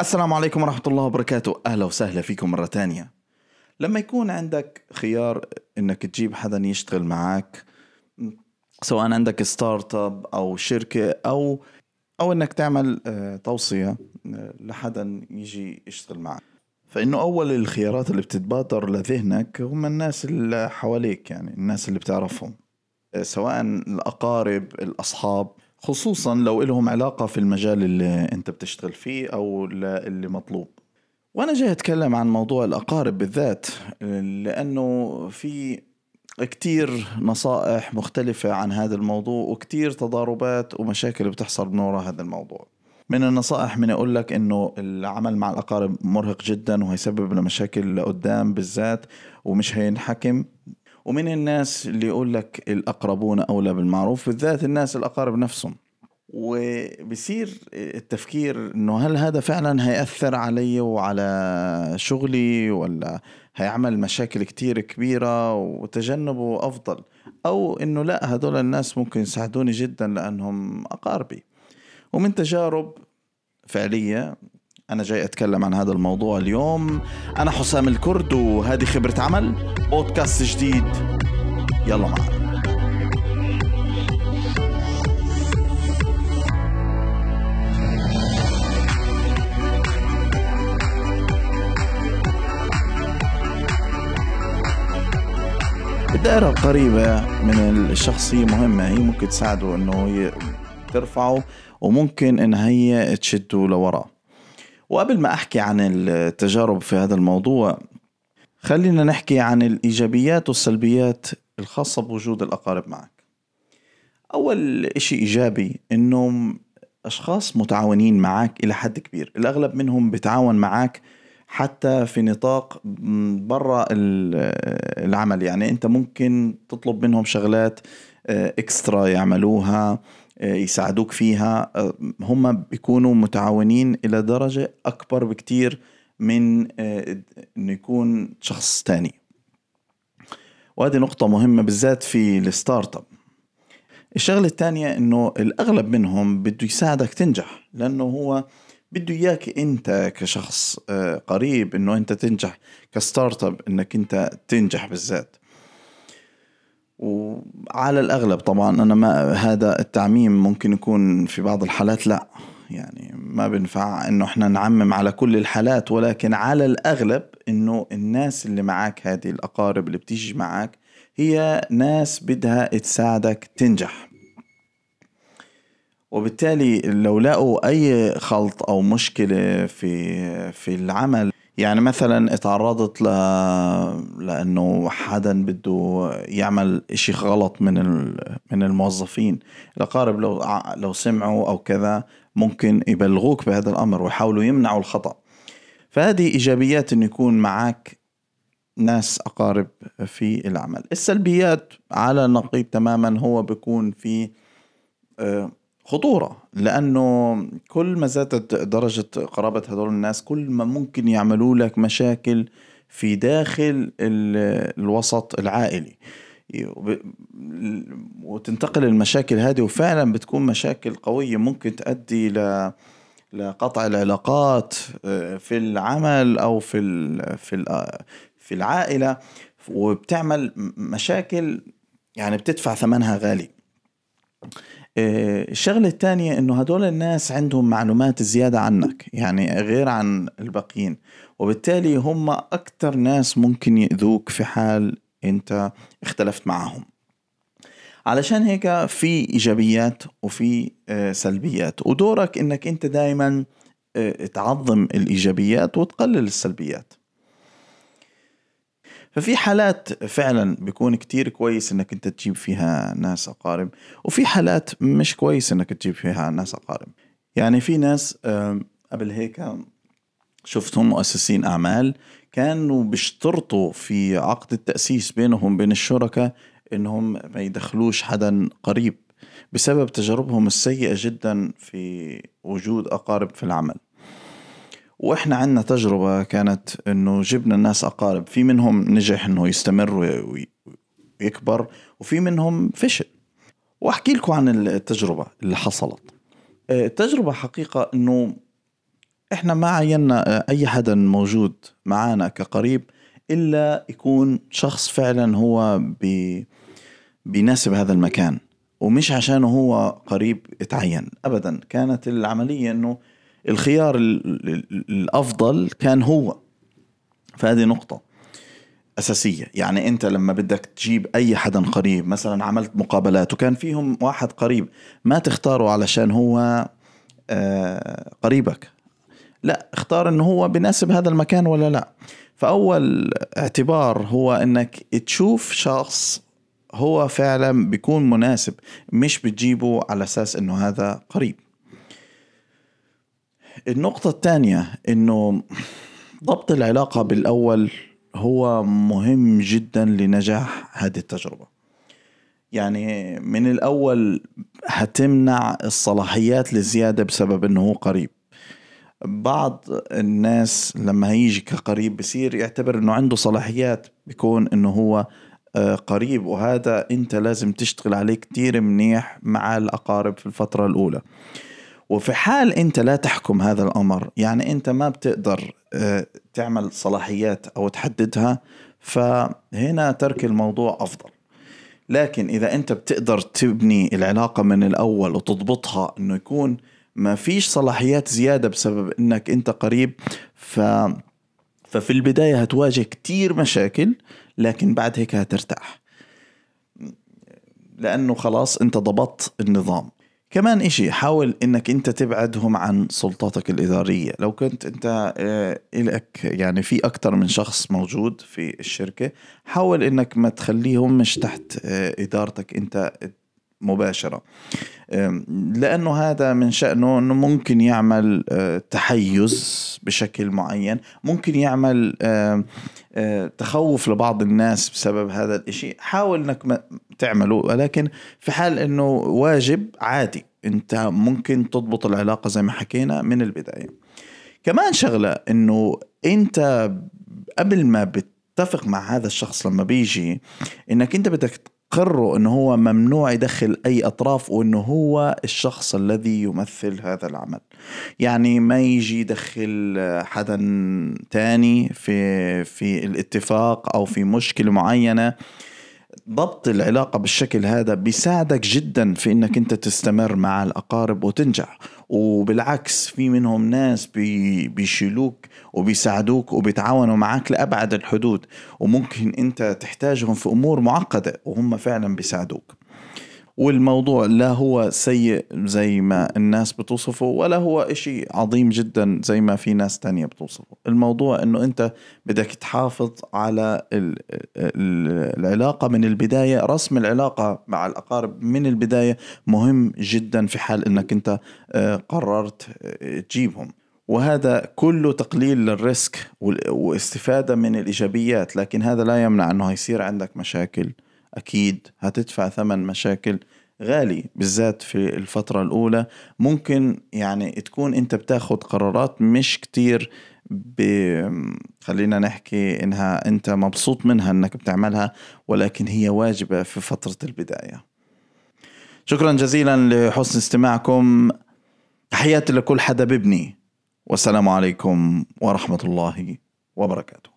السلام عليكم ورحمة الله وبركاته. أهلا وسهلا فيكم مرة تانية. لما يكون عندك خيار إنك تجيب حدا يشتغل معك سواء عندك startup أو شركة أو أو إنك تعمل آه، توصية آه، لحدا يجي يشتغل معك فإنه أول الخيارات اللي بتتبادر لذهنك هم الناس اللي حواليك يعني الناس اللي بتعرفهم آه، سواء الأقارب الأصحاب. خصوصا لو لهم علاقة في المجال اللي أنت بتشتغل فيه أو اللي مطلوب. وأنا جاي أتكلم عن موضوع الأقارب بالذات لأنه في كتير نصائح مختلفة عن هذا الموضوع وكتير تضاربات ومشاكل بتحصل من وراء هذا الموضوع. من النصائح من أقول لك إنه العمل مع الأقارب مرهق جدا وهيسبب لنا مشاكل لقدام بالذات ومش هينحكم ومن الناس اللي يقول لك الأقربون أولى بالمعروف بالذات الناس الأقارب نفسهم. وبصير التفكير إنه هل هذا فعلا هيأثر علي وعلى شغلي ولا هيعمل مشاكل كتير كبيرة وتجنبه أفضل؟ أو إنه لا هدول الناس ممكن يساعدوني جدا لأنهم أقاربي. ومن تجارب فعلية أنا جاي أتكلم عن هذا الموضوع اليوم. أنا حسام الكرد وهذه خبرة عمل بودكاست جديد. يلا معنا. الدائرة القريبة من الشخصية مهمة هي ممكن تساعده إنه ترفعه وممكن إن هي تشده لورا. وقبل ما أحكي عن التجارب في هذا الموضوع خلينا نحكي عن الإيجابيات والسلبيات الخاصة بوجود الأقارب معك. أول إشي إيجابي انه أشخاص متعاونين معك إلى حد كبير. الأغلب منهم بتعاون معك حتى في نطاق برا العمل. يعني أنت ممكن تطلب منهم شغلات إكسترا آه، يعملوها آه، يساعدوك فيها آه، هم بيكونوا متعاونين إلى درجة أكبر بكتير من إنه يكون شخص تاني. وهذه نقطة مهمة بالذات في ال startup. الشغلة الثانية إنه الأغلب منهم بده يساعدك تنجح لأنه هو بده إياك أنت كشخص آه، قريب إنه أنت تنجح ك startup إنك أنت تنجح بالذات. وعلى الأغلب طبعا أنا ما هذا التعميم ممكن يكون في بعض الحالات لا. يعني ما بنفع إنه إحنا نعمم على كل الحالات ولكن على الأغلب إنه الناس اللي معك هذه الأقارب اللي بتيجي معك هي ناس بدها تساعدك تنجح. وبالتالي لو لقوا أي خلط أو مشكلة في في العمل يعني مثلا اتعرضت ل... لأنه حدا بده يعمل إشي غلط من ال... من الموظفين. الأقارب لو لو سمعوا أو كذا ممكن يبلغوك بهذا الأمر ويحاولوا يمنعوا الخطأ. فهذه إيجابيات انه يكون معك ناس أقارب في العمل. السلبيات على نقيض تماما هو بيكون في آه، خطورة لأنه كل ما زادت درجة قرابة هدول الناس كل ما ممكن يعملوا لك مشاكل في داخل الوسط العائلي. وتنتقل المشاكل هذه وفعلا بتكون مشاكل قوية ممكن تؤدي ل لقطع العلاقات آه، في العمل أو في في في العائلة. وبتعمل مشاكل يعني بتدفع ثمنها غالي. آه، الشغلة الثانية إنه هدول الناس عندهم معلومات زيادة عنك يعني غير عن الباقيين وبالتالي هم أكثر ناس ممكن يأذوك في حال أنت اختلفت معهم. علشان هيك في إيجابيات وفي آه، سلبيات ودورك إنك أنت دائما آه، تعظم الإيجابيات وتقلل السلبيات. ففي حالات فعلا بيكون كتير كويس إنك أنت تجيب فيها ناس أقارب وفي حالات مش كويس إنك تجيب فيها ناس أقارب. يعني في ناس قبل هيك شفتهم مؤسسين أعمال كانوا بيشترطوا في عقد التأسيس بينهم بين الشركاء إنهم ما يدخلوش حدا قريب بسبب تجاربهم السيئة جدا في وجود أقارب في العمل. وإحنا عندنا تجربة كانت إنه جبنا الناس أقارب في منهم نجح إنه يستمر ويكبر وفي منهم فشل. وأحكي لكم عن التجربة اللي حصلت. التجربة حقيقة إنه إحنا ما عينا أي حدا موجود معانا كقريب إلا يكون شخص فعلا هو بي بيناسب هذا المكان. ومش عشانه هو قريب اتعين ابدا كانت العملية إنه الخيار الأفضل كان هو. فهذه نقطة أساسية. يعني أنت لما بدك تجيب أي حدا قريب مثلا عملت مقابلات وكان فيهم واحد قريب ما تختاره علشان هو آه، قريبك. لا اختار انه هو بناسب هذا المكان ولا لا. فأول اعتبار هو إنك تشوف شخص هو فعلا بيكون مناسب مش بتجيبه على أساس إنه هذا قريب. النقطة الثانية إنه ضبط العلاقة بالأول هو مهم جدا لنجاح هذه التجربة. يعني من الأول هتمنع الصلاحيات للزيادة بسبب إنه هو قريب. بعض الناس لما هيجي كقريب بصير يعتبر إنه عنده صلاحيات بيكون إنه هو آه، قريب وهذا أنت لازم تشتغل عليه كتير منيح مع الأقارب في الفترة الأولى. وفي حال أنت لا تحكم هذا الأمر يعني أنت ما بتقدر آه، تعمل صلاحيات أو تحددها فهنا ترك الموضوع أفضل. لكن إذا أنت بتقدر تبني العلاقة من الأول وتضبطها إنه يكون ما فيش صلاحيات زيادة بسبب إنك أنت قريب ف ففي البداية هتواجه كتير مشاكل لكن بعد هيك هترتاح. لأنه خلاص أنت ضبطت النظام. كمان إشي حاول إنك أنت تبعدهم عن سلطاتك الإدارية. لو كنت أنت آه، إلك يعني في أكتر من شخص موجود في الشركة حاول إنك ما تخليهم مش تحت آه، إدارتك أنت مباشرة. لأنه هذا من شأنه أنه ممكن يعمل آه، تحيز بشكل معين ممكن يعمل آه، تخوف لبعض الناس بسبب هذا الإشي. حاول أنك تعمله ولكن في حال أنه واجب عادي. أنت ممكن تضبط العلاقة زي ما حكينا من البداية. كمان شغلة أنه أنت قبل ما بتتفق مع هذا الشخص لما بيجي إنك أنت بدك قرروا انه هو ممنوع يدخل أي أطراف وإنه هو الشخص الذي يمثل هذا العمل. يعني ما يجي يدخل حدا تاني في في الاتفاق أو في مشكلة معينة ضبط العلاقة بالشكل هذا بيساعدك جدا في إنك أنت تستمر مع الأقارب وتنجح. وبالعكس في منهم ناس بي بيشيلوك وبيساعدوك وبيتعاونوا معك لأبعد الحدود. وممكن أنت تحتاجهم في أمور معقدة وهم فعلا بيساعدوك. والموضوع لا هو سيء زي ما الناس بتوصفه ولا هو إشي عظيم جدا زي ما في ناس تانية بتوصفه. الموضوع إنه أنت بدك تحافظ على العلاقة من البداية. رسم العلاقة مع الأقارب من البداية مهم جدا في حال إنك أنت آه، قررت آه، تجيبهم. وهذا كله تقليل للريسك واستفادة من الإيجابيات لكن هذا لا يمنع أنه يصير عندك مشاكل. أكيد هتدفع ثمن مشاكل غالي بالذات في الفترة الأولى. ممكن يعني تكون أنت بتاخد قرارات مش كتير ب... خلينا نحكي إنها أنت مبسوط منها إنك بتعملها ولكن هي واجبة في فترة البداية. شكرا جزيلا لحسن استماعكم. تحياتي لكل حدا ببني والسلام عليكم ورحمة الله وبركاته.